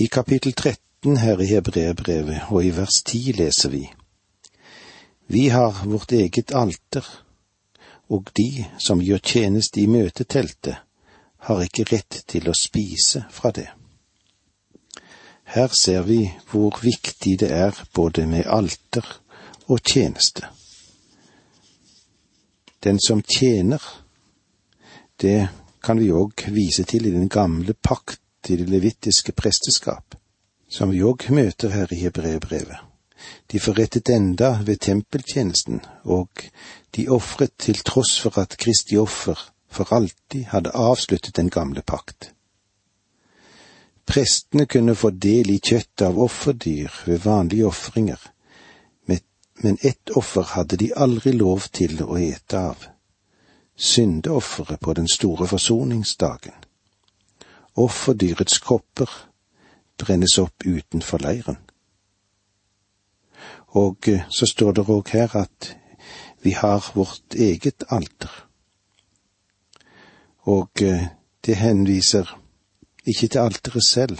I kapittel 13 her i Hebreerbrevet og i vers 10 leser vi Vi har vårt eget alter, og de som gjør tjeneste i møteteltet, har ikke rett til å spise fra det. Her ser vi hvor viktig det er både med alter og tjeneste. Den som tjener, det kan vi òg vise til i den gamle pakt i det levittiske presteskap, som vi òg møter her i Hebreerbrevet. De forrettet enda ved tempeltjenesten, og de ofret til tross for at Kristi offer for alltid hadde avsluttet den gamle pakt. Prestene kunne få del i kjøttet av offerdyr ved vanlige ofringer, men ett offer hadde de aldri lov til å ete av syndeofferet på den store forsoningsdagen. Offerdyrets kopper brennes opp utenfor leiren. Og eh, så står det òg her at vi har vårt eget alter. Og eh, det henviser ikke til alteret selv,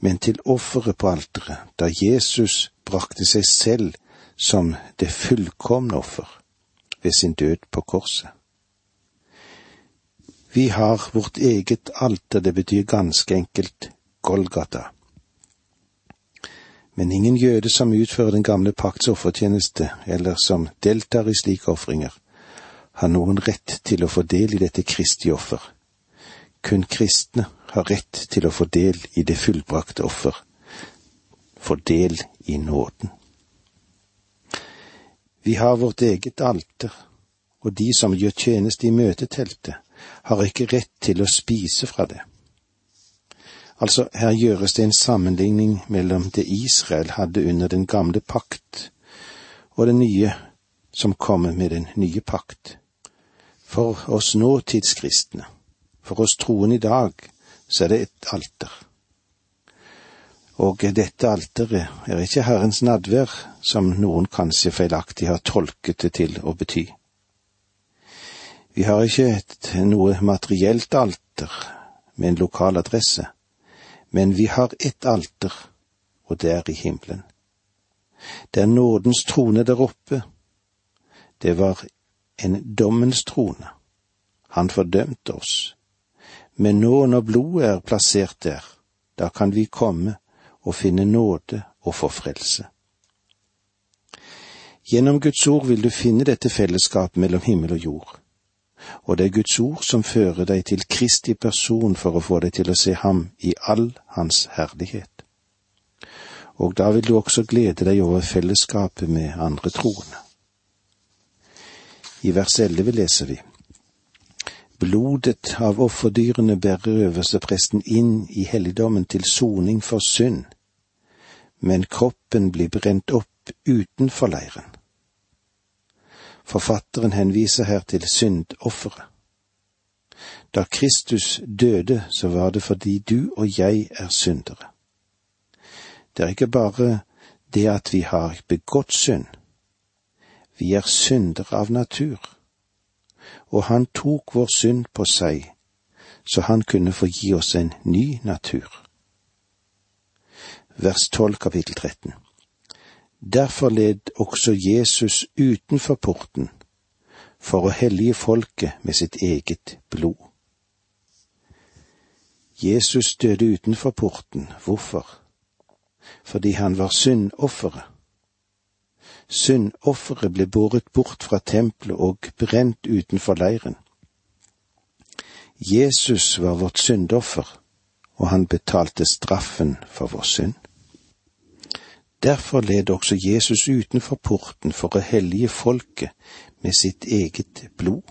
men til offeret på alteret, da Jesus brakte seg selv som det fullkomne offer ved sin død på korset. Vi har vårt eget alter, det betyr ganske enkelt Golgata. Men ingen jøde som utfører den gamle pakts offertjeneste, eller som deltar i slike ofringer, har noen rett til å få del i dette Kristi offer. Kun kristne har rett til å få del i det fullbrakte offer, få del i nåden. Vi har vårt eget alter, og de som gjør tjeneste i møteteltet, har ikke rett til å spise fra det. Altså, her gjøres det en sammenligning mellom det Israel hadde under den gamle pakt, og det nye som kommer med den nye pakt. For oss nåtidskristne, for oss troende i dag, så er det et alter. Og dette alteret er ikke Herrens nadvær, som noen kanskje feilaktig har tolket det til å bety. Vi har ikke et, noe materielt alter med en lokal adresse, men vi har ett alter, og det er i himmelen. Det er nådens trone der oppe. Det var en dommens trone. Han fordømte oss. Men nå når blodet er plassert der, da kan vi komme og finne nåde og få frelse. Gjennom Guds ord vil du finne dette fellesskapet mellom himmel og jord og det er Guds ord som fører deg til Kristi person for å få deg til å se ham i all hans herlighet. Og da vil du også glede deg over fellesskapet med andre troende. I vers 11 leser vi Blodet av offerdyrene bærer øverstepresten inn i helligdommen til soning for synd, men kroppen blir brent opp utenfor leiren. Forfatteren henviser her til syndofferet. Da Kristus døde, så var det fordi du og jeg er syndere. Det er ikke bare det at vi har begått synd, vi er syndere av natur, og han tok vår synd på seg, så han kunne få gi oss en ny natur. Vers 12 kapittel 13. Derfor led også Jesus utenfor porten, for å hellige folket med sitt eget blod. Jesus døde utenfor porten. Hvorfor? Fordi han var syndofferet. Syndofferet ble båret bort fra tempelet og brent utenfor leiren. Jesus var vårt syndoffer, og han betalte straffen for vår synd. Derfor led også Jesus utenfor porten for å hellige folket med sitt eget blod.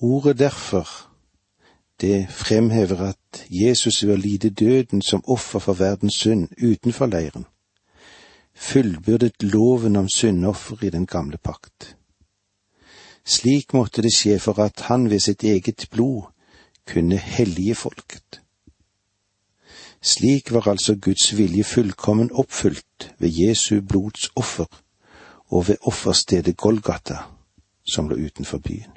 Ordet derfor, det fremhever at Jesus å lide døden som offer for verdens synd utenfor leiren, fullbyrdet loven om syndoffer i den gamle pakt. Slik måtte det skje for at han ved sitt eget blod kunne hellige folket. Slik var altså Guds vilje fullkommen oppfylt ved Jesu blods offer og ved offerstedet Golgata, som lå utenfor byen.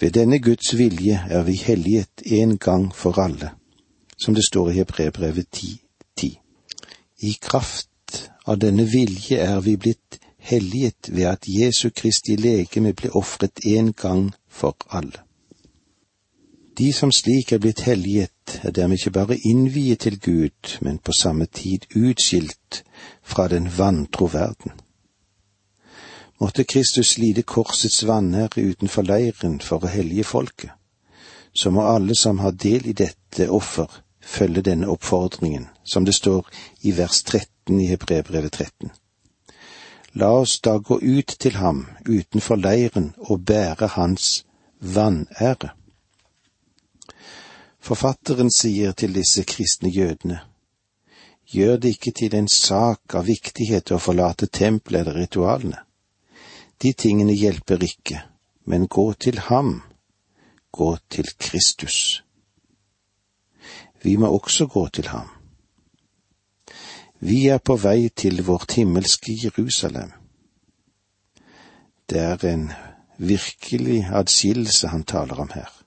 Ved denne Guds vilje er vi helliget en gang for alle, som det står i Hebrebrevet 10.10. I kraft av denne vilje er vi blitt helliget ved at Jesu Kristi legeme ble ofret en gang for alle. De som slik er blitt helliget, er dermed ikke bare innviet til Gud, men på samme tid utskilt fra den vantro verden. Måtte Kristus lide korsets vanære utenfor leiren for å hellige folket, så må alle som har del i dette offer, følge denne oppfordringen, som det står i vers 13 i Hebrebrevet 13. La oss da gå ut til ham utenfor leiren og bære hans vanære. Forfatteren sier til disse kristne jødene, gjør det ikke til en sak av viktighet å forlate tempelet eller ritualene. De tingene hjelper ikke, men gå til ham, gå til Kristus. Vi må også gå til ham. Vi er på vei til vårt himmelske Jerusalem. Det er en virkelig adskillelse han taler om her.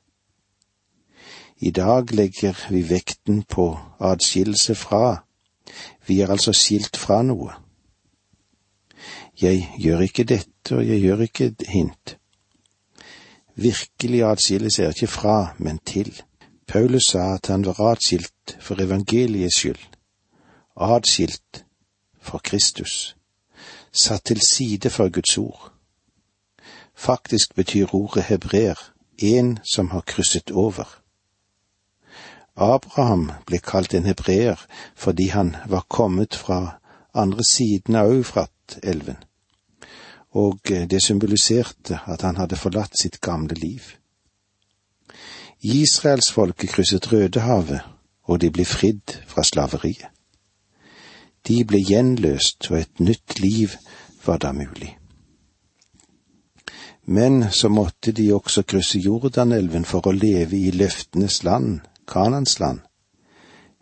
I dag legger vi vekten på adskillelse fra, vi er altså skilt fra noe. Jeg gjør ikke dette, og jeg gjør ikke hint. Virkelig adskillelse er ikke fra, men til. Paulus sa at han var adskilt for evangeliets skyld, adskilt for Kristus, satt til side for Guds ord. Faktisk betyr ordet hebreer en som har krysset over. Abraham ble kalt en hebreer fordi han var kommet fra andre siden av Eufrat-elven, og det symboliserte at han hadde forlatt sitt gamle liv. Israelsfolket krysset Rødehavet, og de ble fridd fra slaveriet. De ble gjenløst, og et nytt liv var da mulig. Men så måtte de også krysse Jordanelven for å leve i løftenes land, Kanans land,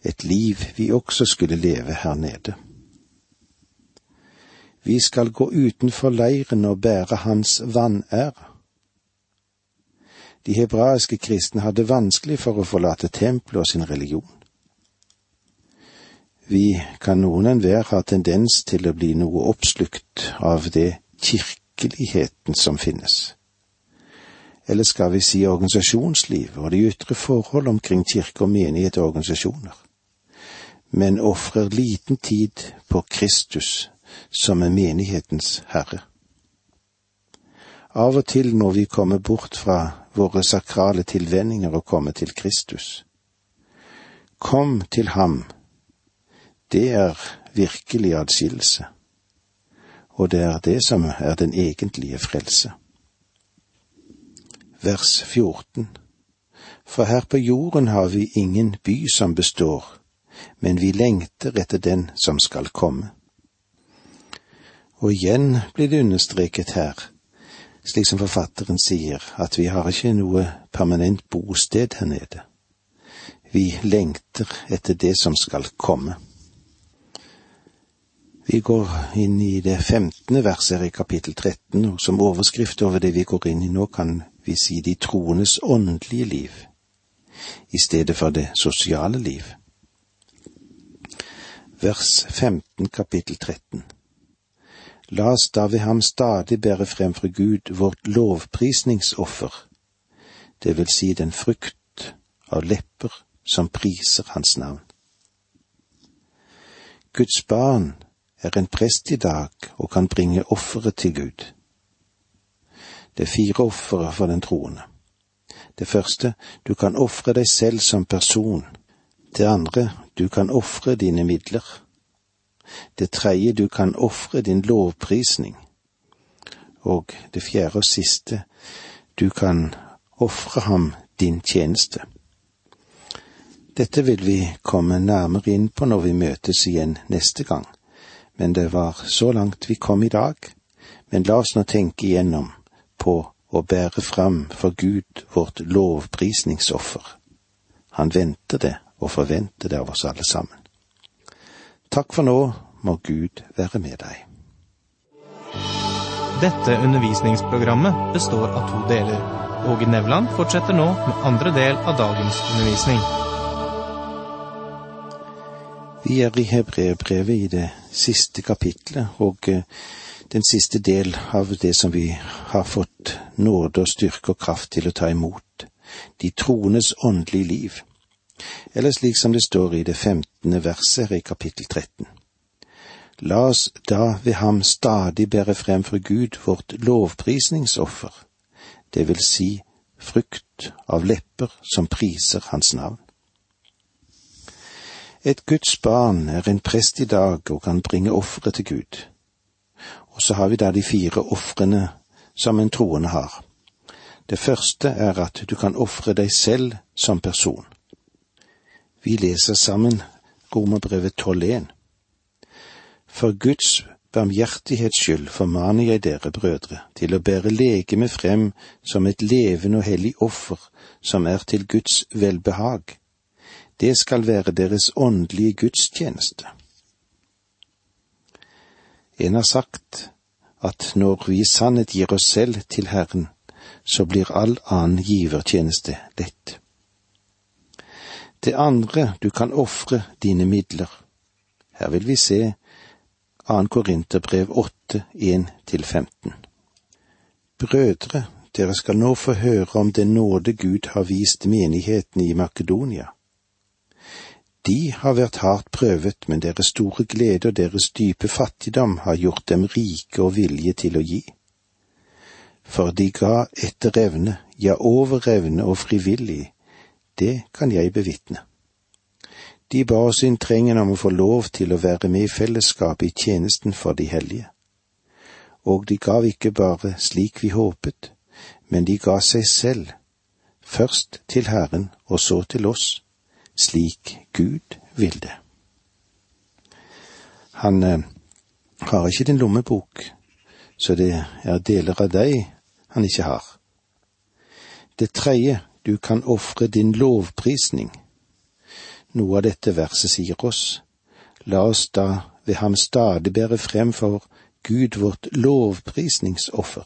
et liv vi også skulle leve her nede. Vi skal gå utenfor leiren og bære hans vanære. De hebraiske kristne hadde vanskelig for å forlate tempelet og sin religion. Vi kan noen enhver ha tendens til å bli noe oppslukt av det kirkeligheten som finnes eller skal vi si organisasjonslivet og de ytre forhold omkring kirke og menighet og organisasjoner, men ofrer liten tid på Kristus, som er menighetens herre. Av og til når vi kommer bort fra våre sakrale tilvenninger og kommer til Kristus. Kom til ham. Det er virkelig adskillelse, og det er det som er den egentlige frelse vers 14. For her på jorden har vi ingen by som består, men vi lengter etter den som skal komme. Og igjen blir det understreket her, slik som forfatteren sier, at vi har ikke noe permanent bosted her nede. Vi lengter etter det som skal komme. Vi går inn i det femtende verset i kapittel 13, og som overskrift over det vi går inn i nå, kan vi si de troendes åndelige liv, i stedet for det sosiale liv. Vers 15 kapittel 13 La oss da ved ham stadig bære frem for Gud vårt lovprisningsoffer, det vil si den frukt av lepper som priser hans navn. Guds barn er en prest i dag og kan bringe offeret til Gud. Det er fire ofre for den troende. Det første, du kan ofre deg selv som person. Det andre, du kan ofre dine midler. Det tredje, du kan ofre din lovprisning. Og det fjerde og siste, du kan ofre ham din tjeneste. Dette vil vi komme nærmere inn på når vi møtes igjen neste gang, men det var så langt vi kom i dag. Men la oss nå tenke igjennom på å bære fram for Gud vårt lovprisningsoffer. Han venter det og forventer det av oss alle sammen. Takk for nå, må Gud være med deg. Dette undervisningsprogrammet består av to deler. Åge Nevland fortsetter nå med andre del av dagens undervisning. Vi er i Hebreerbrevet i det siste kapitlet, og eh, den siste del av det som vi har fått nåde og styrke og kraft til å ta imot, de troendes åndelige liv, eller slik som det står i det femtende verset i kapittel 13. La oss da ved ham stadig bære frem for Gud vårt lovprisningsoffer, det vil si frukt av lepper som priser hans navn. Et Guds barn er en prest i dag og kan bringe offeret til Gud. Og så har vi da de fire ofrene som en troende har. Det første er at du kan ofre deg selv som person. Vi leser sammen Romerbrevet 12.1. For Guds barmhjertighets skyld formaner jeg dere, brødre, til å bære legemet frem som et levende og hellig offer som er til Guds velbehag det skal være deres åndelige gudstjeneste. En har sagt at når vi i sannhet gir oss selv til Herren, så blir all annen givertjeneste lett. Det andre, du kan ofre dine midler. Her vil vi se 2. Korinterbrev 8, 1-15. Brødre, dere skal nå få høre om den nåde Gud har vist menigheten i Makedonia de har vært hardt prøvet, men deres store glede og deres dype fattigdom har gjort dem rike og vilje til å gi. For de ga etter evne, ja over evne og frivillig, det kan jeg bevitne. De ba oss inntrengen om å få lov til å være med i fellesskapet i tjenesten for de hellige. Og de gav ikke bare slik vi håpet, men de ga seg selv, først til Herren og så til oss slik Gud vil det. Han eh, har ikke din lommebok, så det er deler av deg han ikke har. Det tredje, du kan ofre din lovprisning. Noe av dette verset sier oss, la oss da ved ham stadig bære frem for Gud vårt lovprisningsoffer,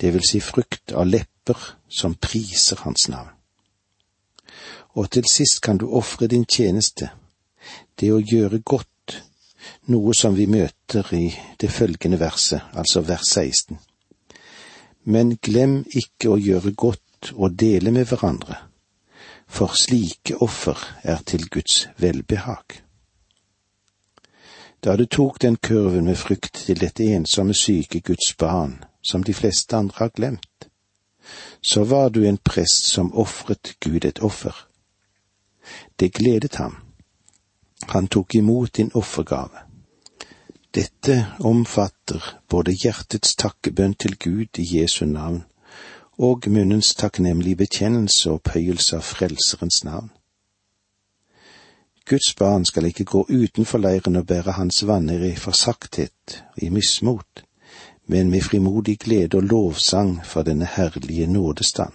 det vil si frukt av lepper som priser hans navn. Og til sist kan du ofre din tjeneste, det å gjøre godt, noe som vi møter i det følgende verset, altså vers 16. Men glem ikke å gjøre godt og dele med hverandre, for slike offer er til Guds velbehag. Da du tok den kurven med frykt til dette ensomme syke Guds barn, som de fleste andre har glemt, så var du en prest som ofret Gud et offer det gledet ham. Han tok imot din offergave. Dette omfatter både hjertets takkebønn til Gud i Jesu navn og munnens takknemlige bekjennelse og opphøyelse av Frelserens navn. Guds barn skal ikke gå utenfor leiren og bære hans vanner i forsakthet og i mismot, men med frimodig glede og lovsang for denne herlige nådestand.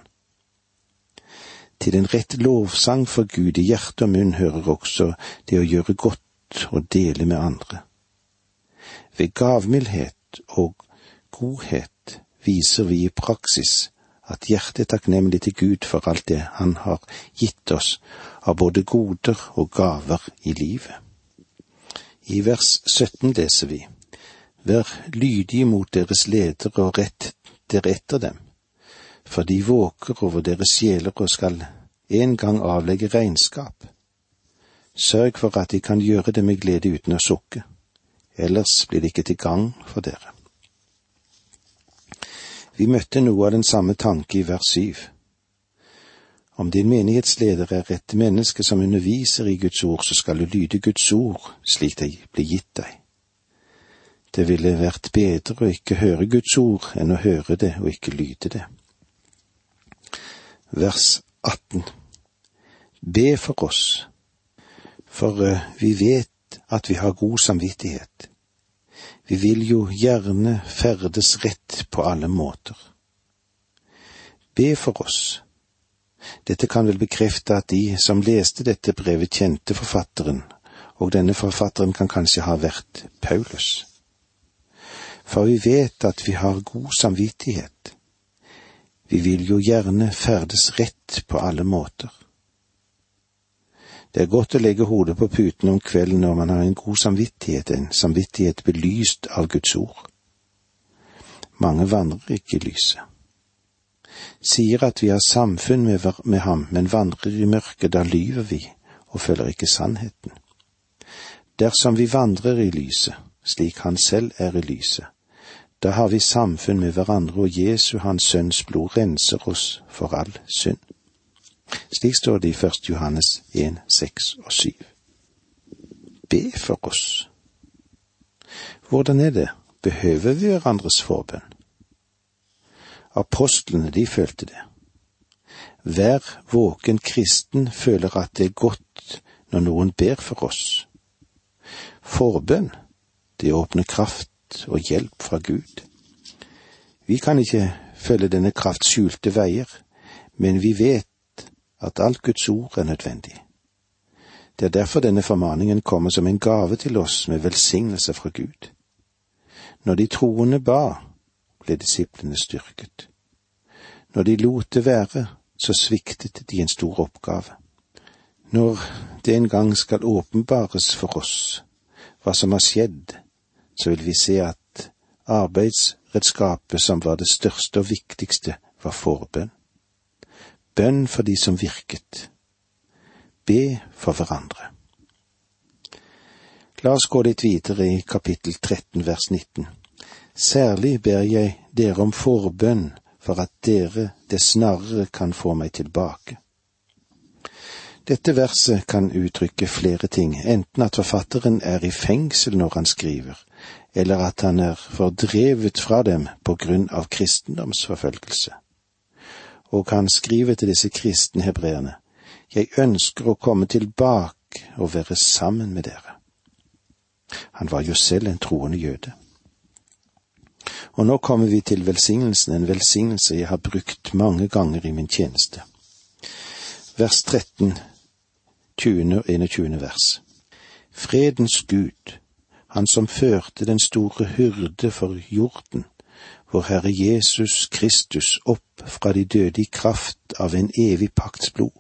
Til en rett lovsang for Gud i hjerte og munn hører også det å gjøre godt og dele med andre. Ved gavmildhet og godhet viser vi i praksis at hjertet er takknemlig til Gud for alt det Han har gitt oss av både goder og gaver i livet. I vers 17 leser vi, Vær lydige mot deres ledere og rett dere etter dem for de våker over deres sjeler og skal en gang avlegge regnskap. Sørg for at de kan gjøre det med glede uten å sukke, ellers blir det ikke til gagn for dere. Vi møtte noe av den samme tanke i vers syv. Om din menighetsleder er et menneske som underviser i Guds ord, så skal du lyde Guds ord slik det blir gitt deg. Det ville vært bedre å ikke høre Guds ord enn å høre det og ikke lyde det vers 18. Be for oss, for eh, vi vet at vi har god samvittighet. Vi vil jo gjerne ferdes rett på alle måter. Be for oss. Dette kan vel bekrefte at de som leste dette brevet, kjente forfatteren, og denne forfatteren kan kanskje ha vært Paulus. For vi vet at vi har god samvittighet. Vi vil jo gjerne ferdes rett på alle måter. Det er godt å legge hodet på puten om kvelden når man har en god samvittighet, en samvittighet belyst av Guds ord. Mange vandrer ikke i lyset. Sier at vi har samfunn med, med ham, men vandrer i mørket, da lyver vi og følger ikke sannheten. Dersom vi vandrer i lyset, slik han selv er i lyset, da har vi samfunn med hverandre, og Jesu, hans sønns blod, renser oss for all synd. Slik står det i 1. Johannes 1, 6 og 7. Be for oss. Hvordan er det, behøver vi hverandres forbønn? Apostlene, de følte det. Hver våken kristen føler at det er godt når noen ber for oss. Forbønn, det åpner kraft og hjelp fra Gud. Vi kan ikke følge denne kraft skjulte veier, men vi vet at alt Guds ord er nødvendig. Det er derfor denne formaningen kommer som en gave til oss med velsignelse fra Gud. Når de troende ba, ble disiplene styrket. Når de lot det være, så sviktet de en stor oppgave. Når det en gang skal åpenbares for oss hva som har skjedd, så vil vi se at arbeidsredskapet som var det største og viktigste, var forbønn bønn for de som virket. Be for hverandre. La oss gå litt videre i kapittel 13 vers 19. Særlig ber jeg dere om forbønn for at dere det snarere kan få meg tilbake. Dette verset kan uttrykke flere ting, enten at forfatteren er i fengsel når han skriver, eller at han er fordrevet fra dem på grunn av kristendomsforfølgelse og han skriver til disse kristne hebreerne, Jeg ønsker å komme tilbake og være sammen med dere. Han var jo selv en troende jøde. Og nå kommer vi til velsignelsen, en velsignelse jeg har brukt mange ganger i min tjeneste. Vers 13, 20 og 21 vers. Fredens Gud, Han som førte den store hyrde for jorden, vår Herre Jesus Kristus opp fra de døde i kraft av en evig pakts blod.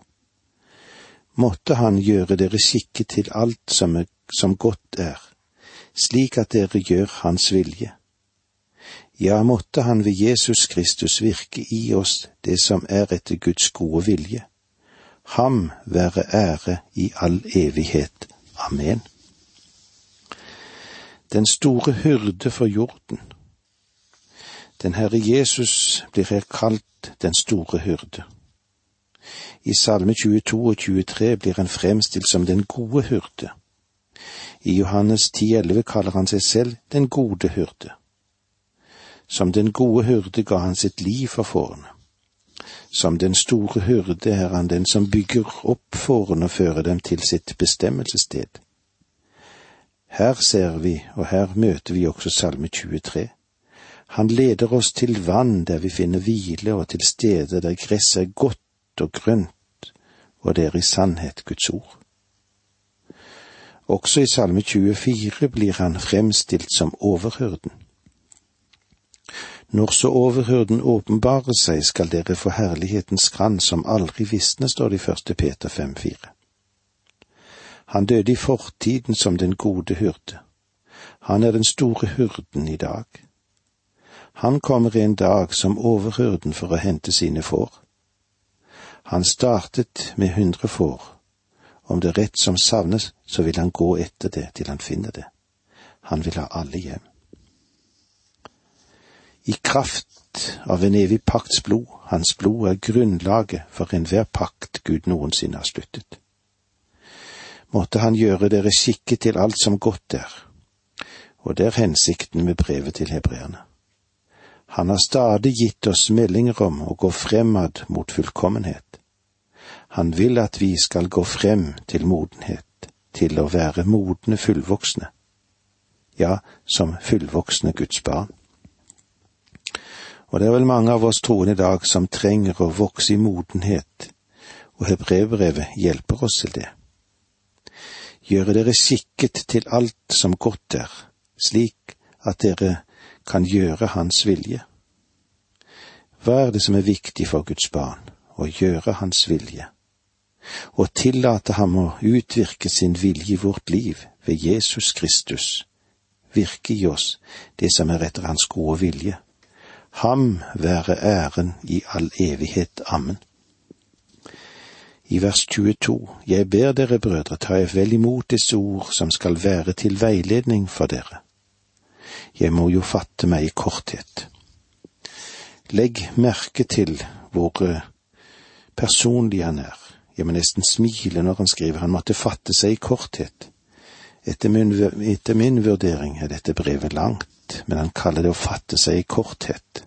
Måtte Han gjøre dere skikket til alt som, er, som godt er, slik at dere gjør Hans vilje. Ja, måtte Han ved Jesus Kristus virke i oss det som er etter Guds gode vilje. Ham være ære i all evighet. Amen. Den store hyrde for jorden den Herre Jesus blir her kalt den store hyrde. I Salme 22 og 23 blir han fremstilt som den gode hyrde. I Johannes 10,11 kaller han seg selv den gode hyrde. Som den gode hyrde ga han sitt liv for fårene. Som den store hyrde er han den som bygger opp fårene og fører dem til sitt bestemmelsessted. Her ser vi, og her møter vi også Salme 23. Han leder oss til vann der vi finner hvile, og til steder der gresset er godt og grønt, og det er i sannhet Guds ord. Også i Salme 24 blir han fremstilt som overhyrden. Når så overhyrden åpenbarer seg, skal dere få herlighetens grann som aldri visne, står det i første Peter 5,4. Han døde i fortiden som den gode hyrde. Han er den store hyrden i dag. Han kommer en dag som overhyrden for å hente sine får. Han startet med hundre får. Om det er rett som savnes, så vil han gå etter det til han finner det. Han vil ha alle hjem. I kraft av en evig pakts blod, hans blod er grunnlaget for enhver pakt Gud noensinne har sluttet. Måtte han gjøre dere skikket til alt som godt er, og det er hensikten med brevet til hebreerne. Han har stadig gitt oss meldinger om å gå fremad mot fullkommenhet. Han vil at vi skal gå frem til modenhet, til å være modne fullvoksne, ja, som fullvoksne Guds barn. Og det er vel mange av oss troende i dag som trenger å vokse i modenhet, og hebreerbrevet hjelper oss til det. Gjøre dere skikket til alt som godt er, slik at dere kan gjøre Hans vilje. Hva er det som er viktig for Guds barn? Å gjøre Hans vilje. og tillate ham å utvirke sin vilje i vårt liv ved Jesus Kristus, virke i oss det som er etter hans gode vilje. Ham være æren i all evighet. Amen. I vers 22, Jeg ber dere, brødre, ta jeg vel imot disse ord som skal være til veiledning for dere. Jeg må jo fatte meg i korthet. Legg merke til hvor eh, personlig han er. Jeg må nesten smile når han skriver han måtte fatte seg i korthet. Etter min, etter min vurdering er dette brevet langt, men han kaller det å fatte seg i korthet.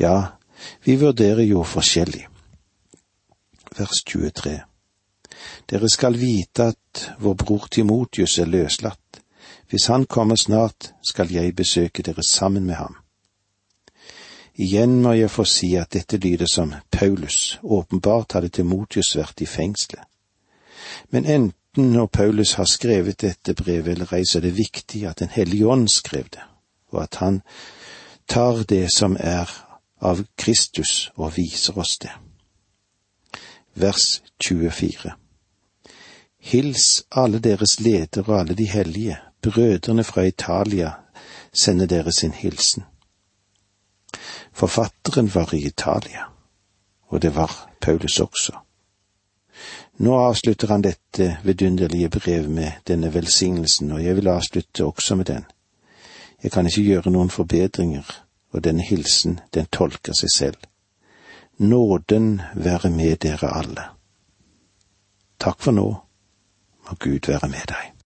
Ja, vi vurderer jo forskjellig. Vers 23 Dere skal vite at vår bror Timotius er løslatt. Hvis han kommer snart, skal jeg besøke dere sammen med ham. Igjen må jeg få si at dette lyder som Paulus, åpenbart hadde Timotius vært i fengselet. Men enten når Paulus har skrevet dette brevet eller ei, så er det viktig at Den hellige ånd skrev det, og at han tar det som er av Kristus og viser oss det. Vers 24 Hils alle deres ledere og alle de hellige, brødrene fra Italia sender dere sin hilsen. Forfatteren var i Italia, og det var Paulus også. Nå avslutter han dette vidunderlige brevet med denne velsignelsen, og jeg vil avslutte også med den. Jeg kan ikke gjøre noen forbedringer, og denne hilsen, den tolker seg selv. Nåden være med dere alle. Takk for nå, må Gud være med deg.